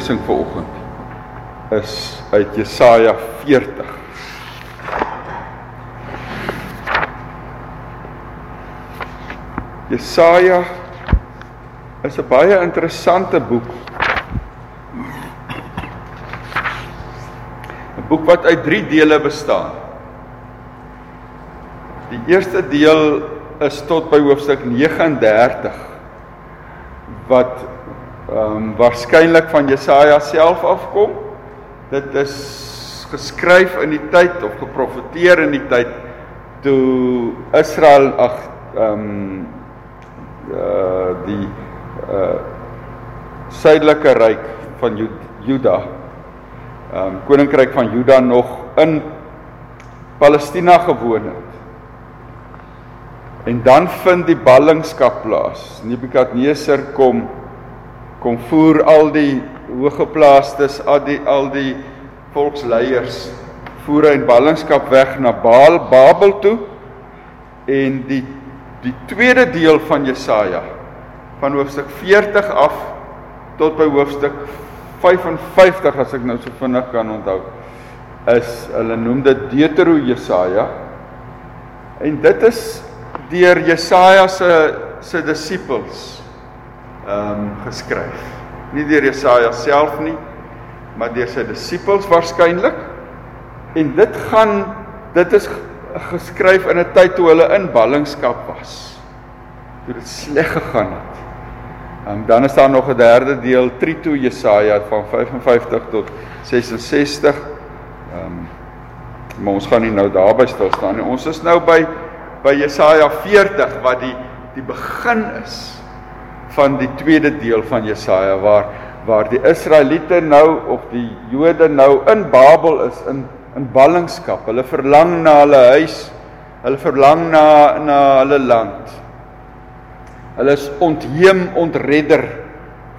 skriflesing vanoggend is uit Jesaja 40. Jesaja is 'n baie interessante boek. 'n Boek wat uit 3 dele bestaan. Die eerste deel is tot by hoofstuk 39 wat ehm um, waarskynlik van Jesaja self afkom. Dit is geskryf in die tyd of geprofeteer in die tyd toe Israel ag ehm um, uh die uh suidelike ryk van Juda. Ehm um, koninkryk van Juda nog in Palestina gewoon het. En dan vind die ballingskap plaas. Nebukadneser kom kom voer al die hoëgeplaastes, al die al die volksleiers. Voer hy in ballingskap weg na Baal, Babel toe. En die die tweede deel van Jesaja van hoofstuk 40 af tot by hoofstuk 55 as ek nou so vinnig kan onthou is hulle noem dit Deutero Jesaja. En dit is deur Jesaja se se disippels ehm um, geskryf nie deur Jesaja self nie maar deur sy disippels waarskynlik en dit gaan dit is geskryf in 'n tyd toe hulle in ballingskap was. Toe dit sleg gegaan het. Um, dan is daar nog 'n derde deel Trito Jesaja van 55 tot 66. Ehm um, maar ons gaan nie nou daarby stil staan nie. Ons is nou by by Jesaja 40 wat die die begin is van die tweede deel van Jesaja waar waar die Israeliete nou of die Jode nou in Babel is in in ballingskap. Hulle verlang na hulle huis. Hulle verlang na na hulle land. Hulle is ontheem, ontredder,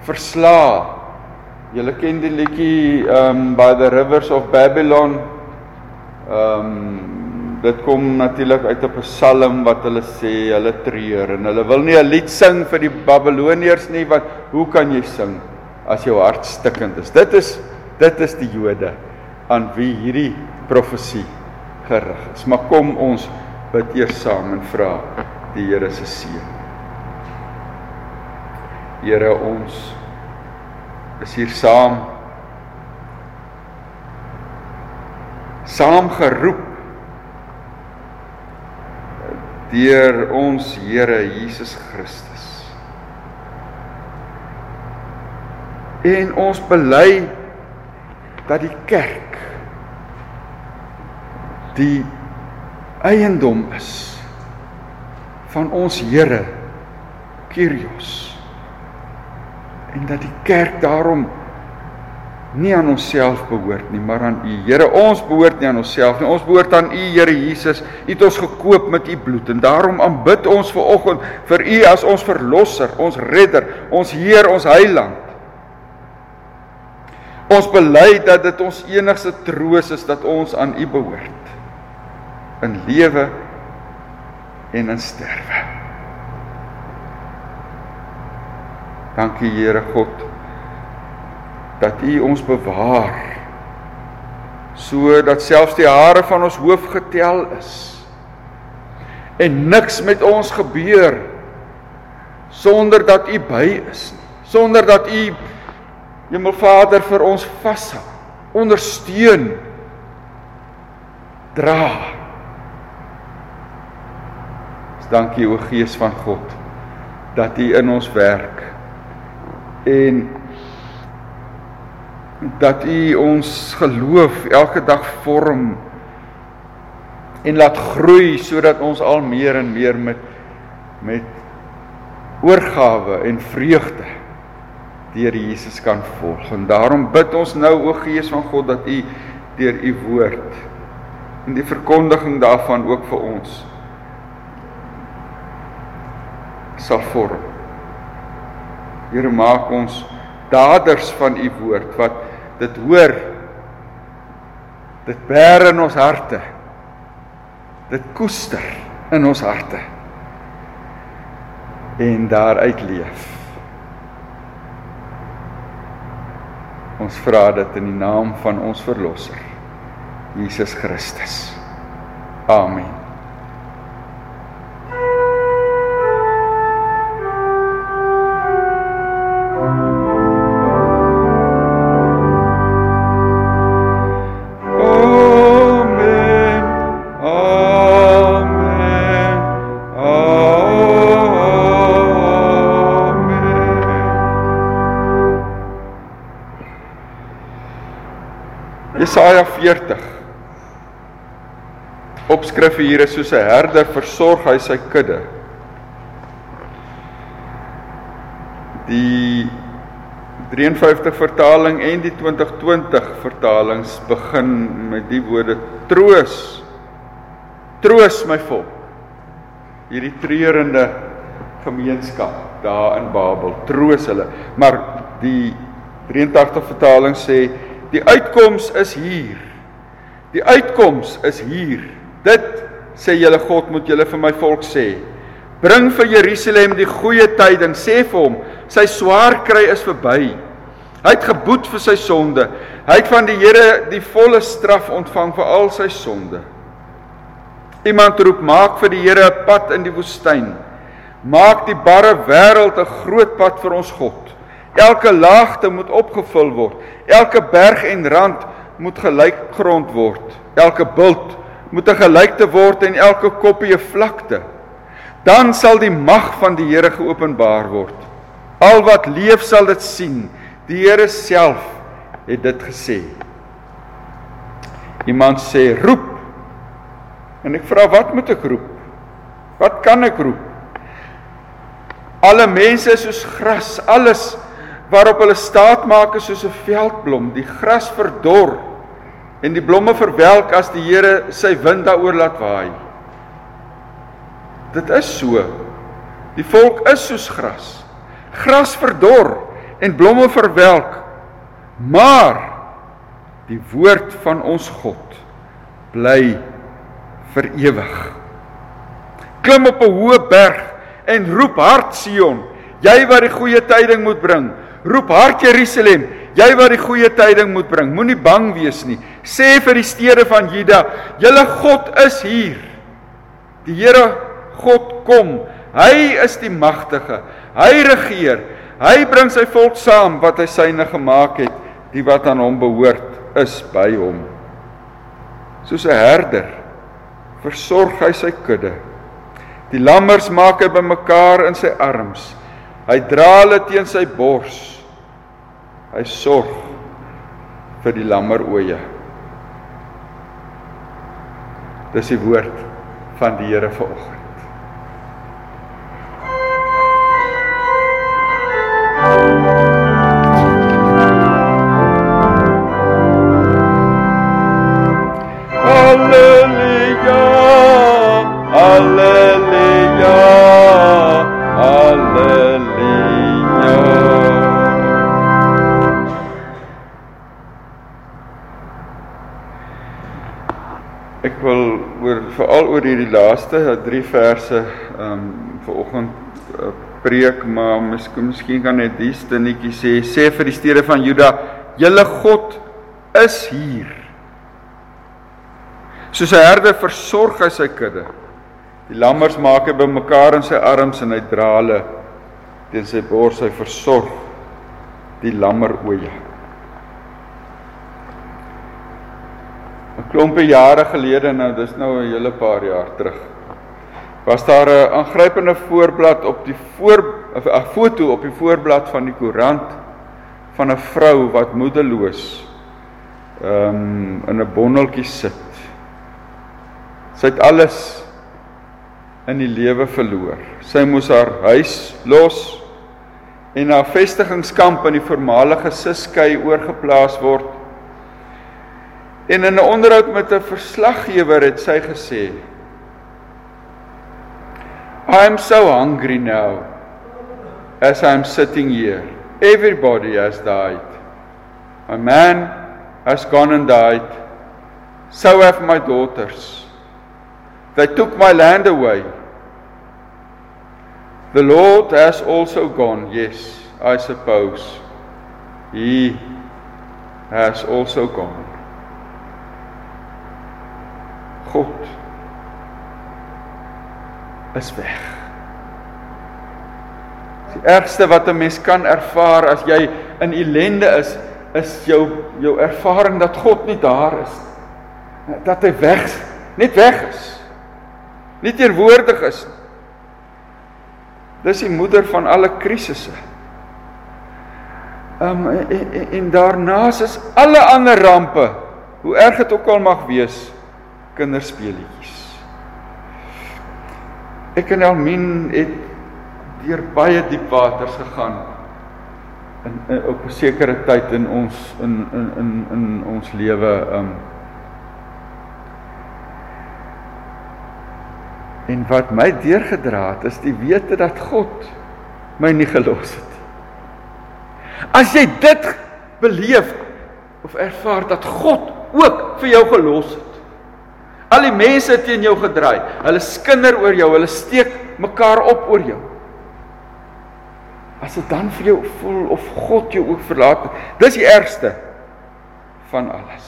verslaa. Julle ken die liedjie um by the rivers of Babylon. Um dit kom natuurlik uit 'n psalm wat hulle sê hulle treur en hulle wil nie 'n lied sing vir die Babiloniërs nie want hoe kan jy sing as jou hart stikkend is? Dit is dit is die Jode aan wie hierdie profesie gerig is. Maar kom ons bid eers saam en vra die Here se seën. Here ons is hier saam saam geroep deur ons Here Jesus Christus. En ons bely dat die kerk die eiendom is van ons Here Kyrios en dat die kerk daarom nie aan onsself behoort nie maar aan U. Here ons behoort nie aan onsself nie. Ons behoort aan U Here Jesus. U het ons gekoop met U bloed en daarom aanbid ons ver oggend vir U as ons verlosser ons redder ons Heer ons heiland. Ons bely dat dit ons enigste troos is dat ons aan U behoort. In lewe en in sterwe. Dankie Here God dat U ons bewaar sodat selfs die hare van ons hoof getel is en niks met ons gebeur sonder dat U by is sonder dat U Hemelvader vir ons vashou, ondersteun, dra. Dankie o Gees van God dat U in ons werk en dat U ons geloof elke dag vorm en laat groei sodat ons al meer en meer met met oorgawe en vreugde deur Jesus kan volg. En daarom bid ons nou o Gees van God dat U deur U woord en die verkondiging daarvan ook vir ons sal vorm. Here maak ons daders van U woord wat dit hoor dit bær in ons harte dit koester in ons harte en daaruit leef Ons vra dit in die naam van ons verlosser Jesus Christus. Amen. Jesaja 40. Opskrif hier is soos 'n herder versorg hy sy kudde. Die 53 vertaling en die 2020 vertalings begin met die woorde troos. Troos my volk. Hierdie treurende gemeenskap daar in Babel, troos hulle. Maar die 83 vertaling sê Die uitkoms is hier. Die uitkoms is hier. Dit sê julle God moet julle vir my volk sê. Bring vir Jerusalem die goeie tyding. Sê vir hom, sy swaar kry is verby. Hy het geboet vir sy sonde. Hy het van die Here die volle straf ontvang vir al sy sonde. Iemand roep: "Maak vir die Here 'n pad in die woestyn. Maak die barre wêreld 'n groot pad vir ons God." Elke laagte moet opgevul word. Elke berg en rand moet gelyk grond word. Elke bult moet 'n gelykte word en elke koppie 'n vlakte. Dan sal die mag van die Here geopenbaar word. Al wat leef sal dit sien. Die Here self het dit gesê. Iemand sê roep. En ek vra wat moet ek roep? Wat kan ek roep? Alle mense is soos gras, alles waarop hulle staat maak is soos 'n veldblom, die gras verdor en die blomme verwelk as die Here sy wind daaroor laat waai. Dit is so. Die volk is soos gras. Gras verdor en blomme verwelk. Maar die woord van ons God bly vir ewig. Klim op 'n hoë berg en roep hard Sion, jy wat die goeie tyding moet bring. Roep hard Jerusalem, jy wat die goeie tyding moet bring. Moenie bang wees nie. Sê vir die stede van Juda, julle God is hier. Die Here God kom. Hy is die magtige. Hy regeer. Hy bring sy volk saam wat hy syne gemaak het. Die wat aan hom behoort is by hom. Soos 'n herder versorg hy sy kudde. Die lammers maak hy bymekaar in sy arms. Hy dra hulle teen sy bors. Hy sorg vir die lammeroë. Dis die woord van die Here vanoggend. Hierdie laaste 3 eh, verse ehm um, vanoggend uh, preek maar miskien miskien kan net die stinnetjie sê sê vir die stede van Juda julle God is hier. Soos 'n herder versorg hy sy kudde. Die lammers maak hy bymekaar in sy arms en hy dra hulle. Teen sy bors hy versorg die lammer 'n klompie jare gelede nou, dis nou 'n hele paar jaar terug. Was daar 'n aangrypende voorblad op die voor 'n foto op die voorblad van die koerant van 'n vrou wat moedeloos ehm um, in 'n bondeltjie sit. Sy het alles in die lewe verloor. Sy moes haar huis los en na vestigingskamp in die voormalige Siskei oorgeplaas word En in 'n onderhoud met 'n verslaggewer het sy gesê: I'm so hungry now as I'm sitting here. Everybody has died. A man has gone and died. So have my daughters. They took my land away. The Lord has also gone, yes, I suppose. He has also gone. God is weg. Die ergste wat 'n mens kan ervaar as jy in ellende is, is jou jou ervaring dat God nie daar is nie. Dat hy weg, net weg is. Nie teenwoordig is nie. Dis die moeder van alle krisisse. Um en, en, en daarnaas is alle ander rampe, hoe erg dit ook al mag wees, kinderspeletjies. Ek en Elmien het deur baie diep waters gegaan in, in op 'n sekere tyd in ons in in in in ons lewe um En wat my deurgedra het is die wete dat God my nie gelos het. As jy dit beleef of ervaar dat God ook vir jou gelos het. Al die mense teen jou gedraai, hulle skinder oor jou, hulle steek mekaar op oor jou. As dit dan vir jou voel of God jou ook verlaat dis die ergste van alles.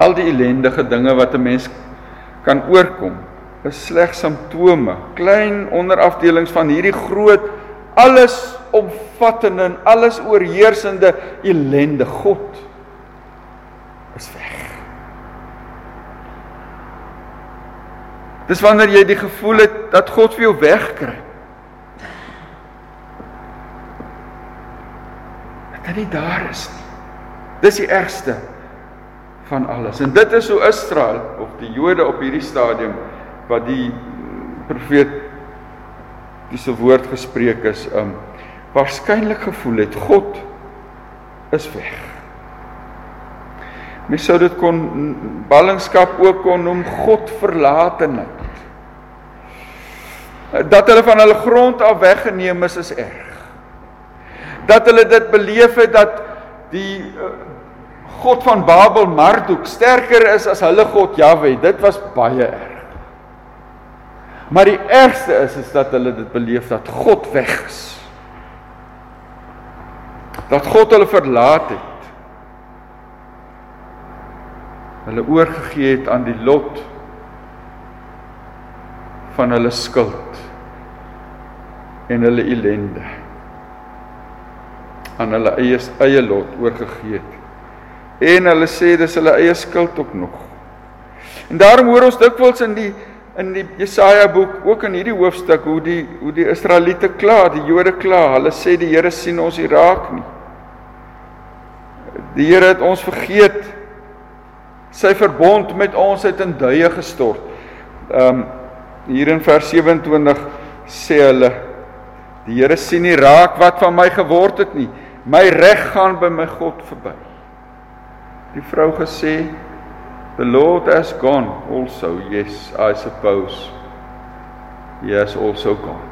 Al die ellendige dinge wat 'n mens kan oorkom, is slegs simptome, klein onderafdelings van hierdie groot alles omvattende en alles oorheersende ellende God is weg. Dis wanneer jy die gevoel het dat God vir jou wegkry. Dat hy nie daar is nie. Dis die ergste van alles. En dit is hoe Israel of die Jode op hierdie stadium wat die profeet diese woord gespreek is, um waarskynlik gevoel het God is weg. Mens sou dit kon ballingskap ook kon noem God verlateheid. Dat hulle van hulle grond af weggeneem is is erg. Dat hulle dit beleef het dat die uh, God van Babel Marduk sterker is as hulle God Jahwe. Dit was baie erg. Maar die ergste is is dat hulle dit beleef dat God weg is. Dat God hulle verlaat het. Hulle oorgegee het aan die lot van hulle skuld en hulle ellende aan hulle eie eie lot oorgegee het en hulle sê dis hulle eie skuld ook nog. En daarom hoor ons dikwels in die in die Jesaja boek ook in hierdie hoofstuk hoe die hoe die Israeliete kla, die Jode kla. Hulle sê die Here sien ons nie raak nie. Die Here het ons vergeet. Sy verbond met ons het in duie gestort. Um hier in vers 27 sê hulle die Here sien nie raak wat van my geword het nie. My reg gaan by my God verby die vrou gesê the lord has gone also yes i suppose he has also gone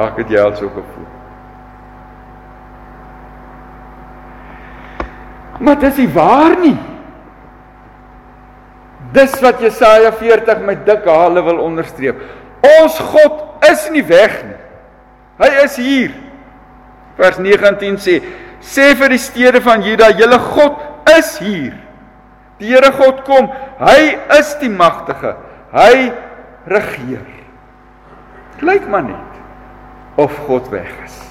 Ek het jou al so gevoel. Maar dis nie waar nie. Dis wat Jesaja 40 met dik hale wil onderstreep. Ons God is nie weg nie. Hy is hier. Vers 19 sê: Sê vir die stede van Juda, julle God is hier. Die Here God kom. Hy is die magtige. Hy regeer. Lyk maar net of God weg is.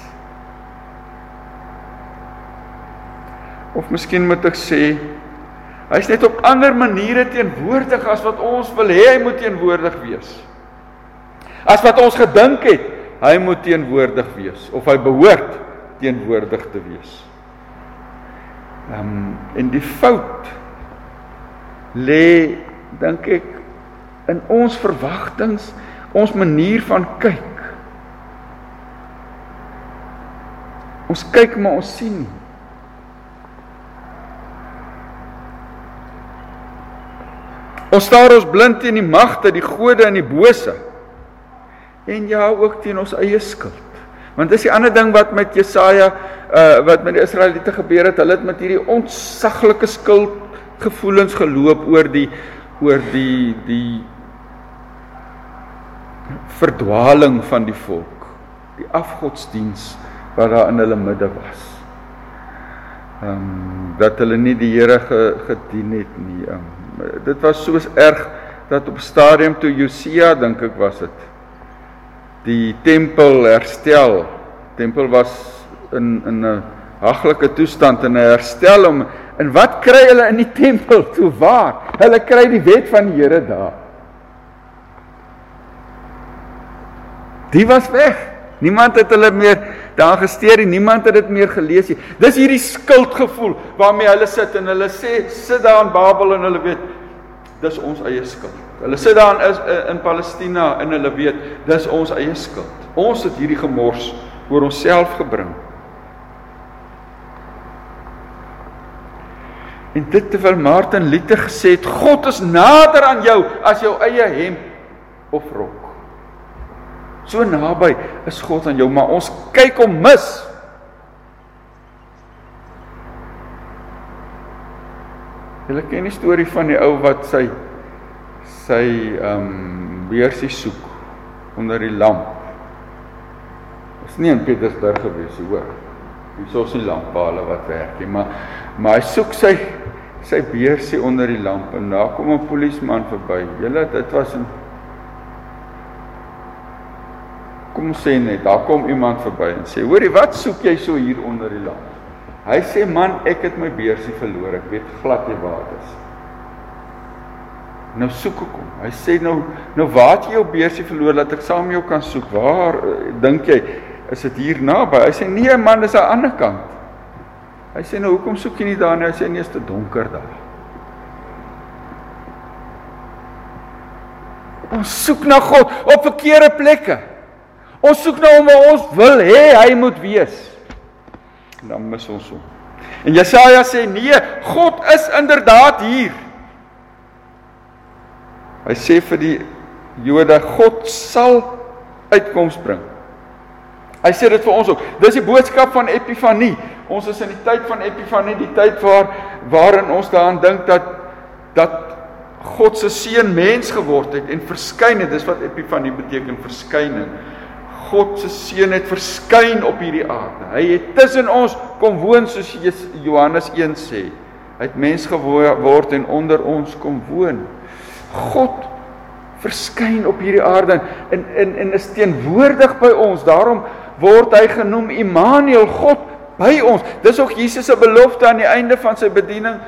Of miskien moet ek sê hy's net op ander maniere teenwoordig as wat ons wil hê hy moet teenwoordig wees. As wat ons gedink het hy moet teenwoordig wees of hy behoort teenwoordig te wees. Ehm um, en die fout lê dink ek in ons verwagtinge, ons manier van kyk. Ons kyk maar ons sien nie. Ons staar ons blind teen die magte, die gode en die bose en ja ook teen ons eie skuld. Want dis die ander ding wat met Jesaja uh wat met die Israeliete gebeur het, hulle het met hierdie ontsaglike skuld gevoelens geloop oor die oor die die verdwaling van die volk, die afgodsdiens wat daar in hulle midde was. Ehm um, dat hulle nie die Here ge, gedien het nie. Um, dit was soos erg dat op stadium toe Josia dink ek was dit die tempel herstel. Tempel was in in 'n haglike toestand en herstel hom. En wat kry hulle in die tempel toe waar? Hulle kry die wet van die Here daar. Die was weg. Niemand het hulle meer daar gesteer nie. Niemand het dit meer gelees nie. Dis hierdie skuldgevoel waarmee hulle sit en hulle sê sit daar in Babel en hulle weet dis ons eie skuld. Hulle sit daar in in Palestina en hulle weet dis ons eie skuld. Ons het hierdie gemors oor onsself gebring. En dit terwyl Martin Luther gesê het God is nader aan jou as jou eie hemp of rok. So naby is God aan jou, maar ons kyk hom mis. Julle ken die storie van die ou wat sy sy ehm um, beursie soek onder die lamp. Dit is nie in Pietersburg gewees nie, hoor. Hier is nie lamppale wat werk nie, maar maar hy soek sy sy beursie onder die lamp en daar kom 'n polisieman verby. Julle dit was 'n Kom sê net, daar kom iemand verby en sê: "Hoorie, wat soek jy so hier onder die lamp?" Hy sê: "Man, ek het my beursie verloor. Ek weet glad nie waar dit is." Nou soek ek hom. Hy sê nou, nou waar het jy jou beursie verloor dat ek saam jou kan soek? Waar uh, dink jy is dit hier naby? Hy sê nee man, dis aan die ander kant. Hy sê nou hoekom soek jy nie daar nie? Hy sê nee, is te donker daar. Ons soek na God op verkeerde plekke. Ons soek na hom waar ons wil hê hy moet wees. En dan mis ons hom. En Jesaja sê nee, God is inderdaad hier. Hy sê vir die Jode, God sal uitkoms bring. Hy sê dit vir ons ook. Dis die boodskap van Epifanie. Ons is in die tyd van Epifanie, die tyd waar waarin ons daaraan dink dat dat God se seun mens geword het en verskyn het. Dis wat Epifanie beteken, verskyning. God se seun het verskyn op hierdie aarde. Hy het tussen ons kom woon soos Johannes 1 sê. Hy het mens geword en onder ons kom woon. God verskyn op hierdie aarde en en en is teenwoordig by ons. Daarom word hy genoem Immanuel, God by ons. Dis ook Jesus se belofte aan die einde van sy bediening.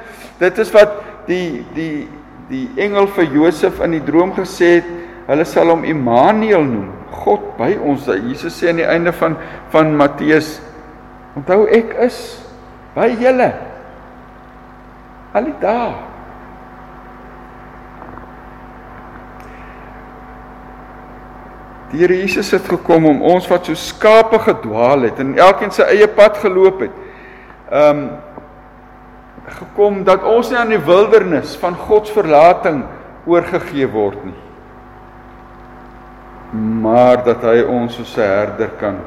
Dit is wat die die die engel vir Josef in die droom gesê het, hulle sal hom Immanuel noem, God by ons. Jesus sê aan die einde van van Matteus, onthou ek is by julle. Al die dae Die Here Jesus het gekom om ons wat so skape gedwaal het en elkeen sy eie pad geloop het. Um gekom dat ons nie aan die wildernis van God se verlating oorgegee word nie. Maar dat hy ons soos 'n herder kan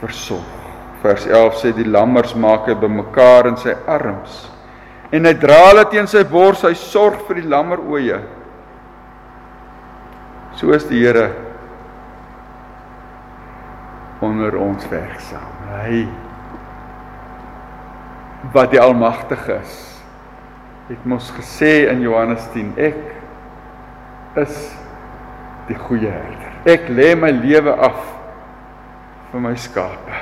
versorg. Vers 11 sê die lammers maak hy bymekaar in sy arms en hy dra hulle teen sy bors, hy sorg vir die lammeroë. So is die Here onder ons werksaam. Hy wat die almagtige is. Het mos gesê in Johannes 10 ek is die goeie herder. Ek lê my lewe af vir my skape.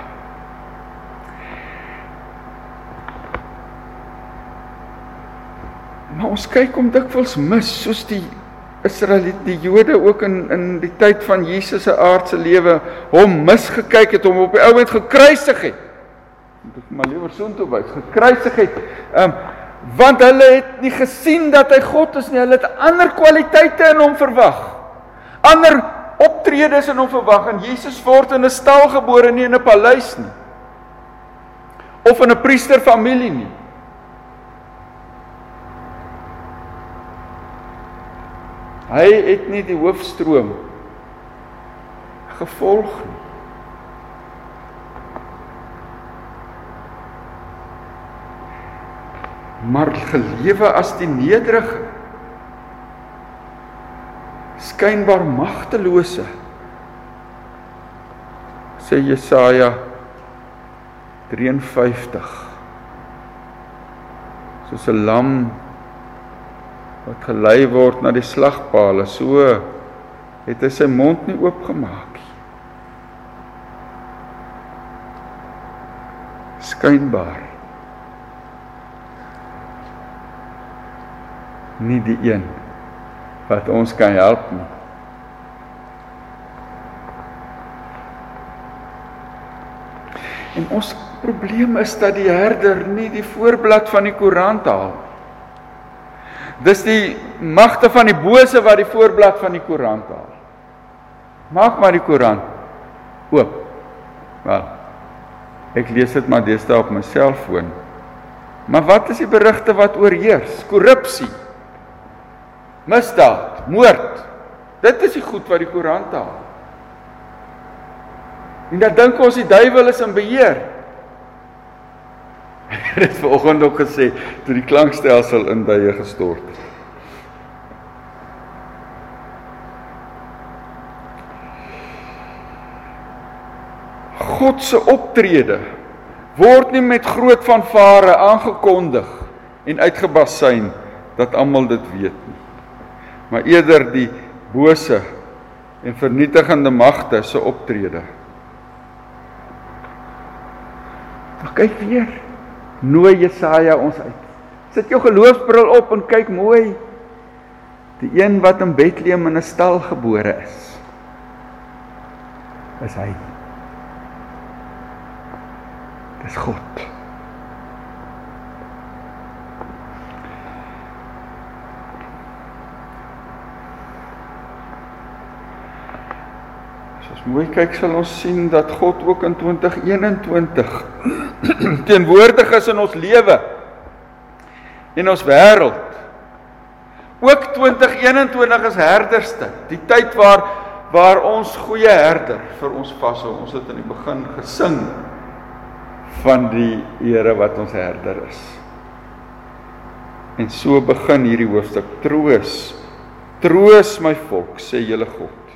Maar ons kyk om dikwels mis soos die Israeliete, die Jode ook in in die tyd van Jesus se aardse lewe hom misgekyk het, hom op die ou end gekruisig het. Moet ek maar liewer so intoe wys, gekruisig het. Ehm um, want hulle het nie gesien dat hy God is nie. Hulle het ander kwaliteite in hom verwag. Ander optredes in hom verwag en Jesus word in 'n stal gebore, nie in 'n paleis nie. Of in 'n priesterfamilie nie. Hy het nie die hoofstroom gevolg nie. Maar gelewe as die nederige skynbaar magtelose. Sê Jesaja 53. Soos 'n lam wat gelei word na die slagpaal, so het hy sy mond nie oopgemaak nie. Skynbaar nie die een wat ons kan help nie. En ons probleem is dat die herder nie die voorblad van die koerant haal. Dis die magte van die bose wat die voorblad van die koerant haal. Maak maar die koerant oop. Wel. Ek lees dit maar deesdae op my selfoon. Maar wat is die berigte wat oorheers? Korrupsie. Misdaad, moord. Dit is die goed wat die koerant haal. En dan dink ons die duiwel is in beheer. Dit het vanoggend ook gesê toe die klankstelsel in duie gestort het. God se optrede word nie met groot fanfare aangekondig en uitgebasyn dat almal dit weet nie. Maar eerder die bose en vernietigende magte se optrede. Maar kyk weer. Nooi Jesaja ons uit. Sit jou geloofsbril op en kyk mooi. Die een wat in Bethlehem in 'n stal gebore is. Is hy. Dis God. As mooi kyk sal ons sien dat God ook in 2021 teenwoordig is in ons lewe en ons wêreld. Ook 2021 is herderstyd, die tyd waar waar ons goeie herder vir ons vashou. Ons het in die begin gesing van die Here wat ons herder is. En so begin hierdie hoofstuk troos. Troos my volk, sê julle God.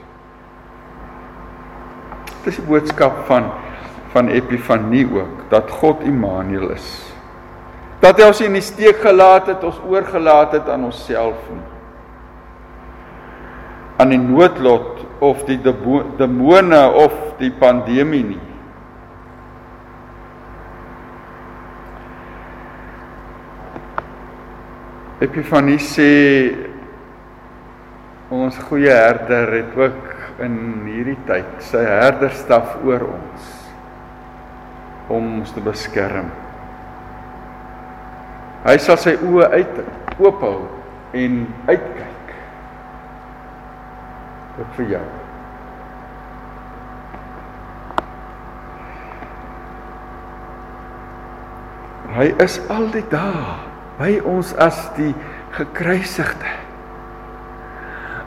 Dit is die boodskap van van Epifanie ook dat God Immanuel is. Dat hy ons nie in die steek gelaat het, ons oorgelaat het aan onsself nie. aan die noodlot of die demone of die pandemie nie. Epifanie sê ons goeie herder het ook in hierdie tyd sy herderstaf oor ons om ons te beskerm. Hy sal sy oë uit oophou en uitkyk. Ook vir jou. Hy is al die dae by ons as die gekruisigde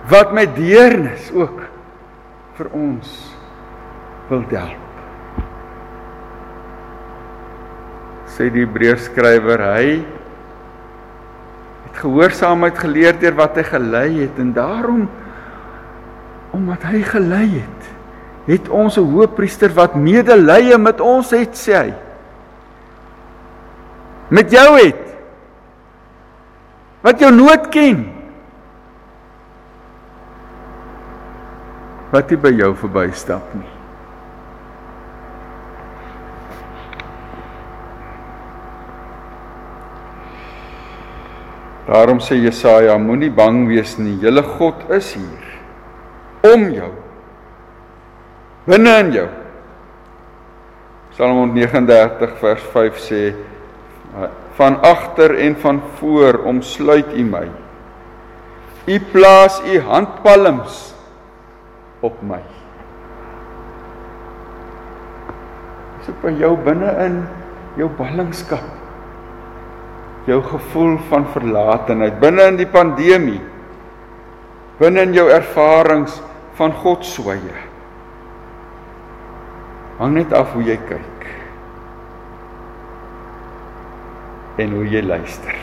wat met deernis ook vir ons wil help. Sê die Hebreërskrywer, hy het gehoorsaamheid geleer deur wat hy gelei het en daarom omdat hy gelei het, het ons 'n hoëpriester wat medelee met ons het, sê hy. Met jou het wat jou nood ken. Wat nie by jou verbystap nie. Daarom sê Jesaja, moenie bang wees nie. Julle God is hier om jou. Binne in jou. Psalm 39 vers 5 sê van agter en van voor omsluit U my. U plaas U handpalms op my. Dis op jou binne in jou ballingskap. Jou gevoel van verlatenheid binne in die pandemie. Binne in jou ervarings van God swaye. Hang net af hoe jy kyk. en hoe jy luister.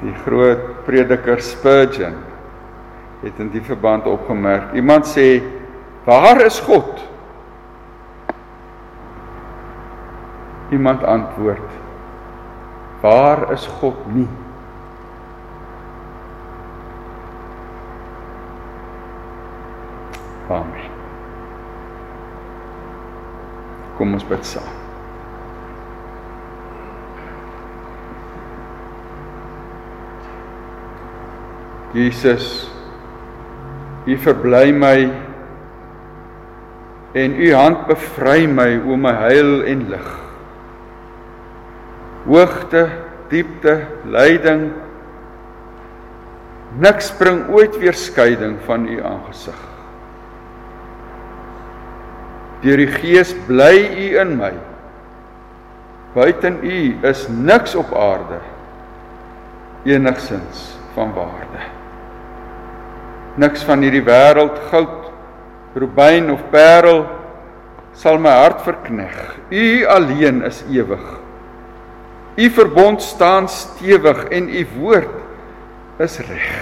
Die groot prediker Spurgeon het in die verband opgemerk. Iemand sê: "Waar is God?" Iemand antwoord: "Waar is God nie?" Amen. Kom ons bid saam. Jesus, U verbly my en U hand bevry my o my heil en lig. Hoogte, diepte, lyding niks bring ooit weer skeiding van U aangesig. Deur die Gees bly U in my. Buiten U is niks op aarde enigsins van waarde. Niks van hierdie wêreld goud, rubyn of parel sal my hart verkneg. U alleen is ewig. U verbond staan stewig en u woord is reg.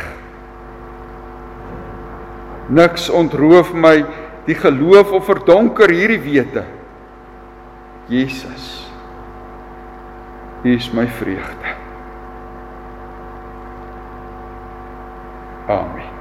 Niks ontroof my die geloof of verdonker hierdie wete. Jesus. U is my vreugde. Amen.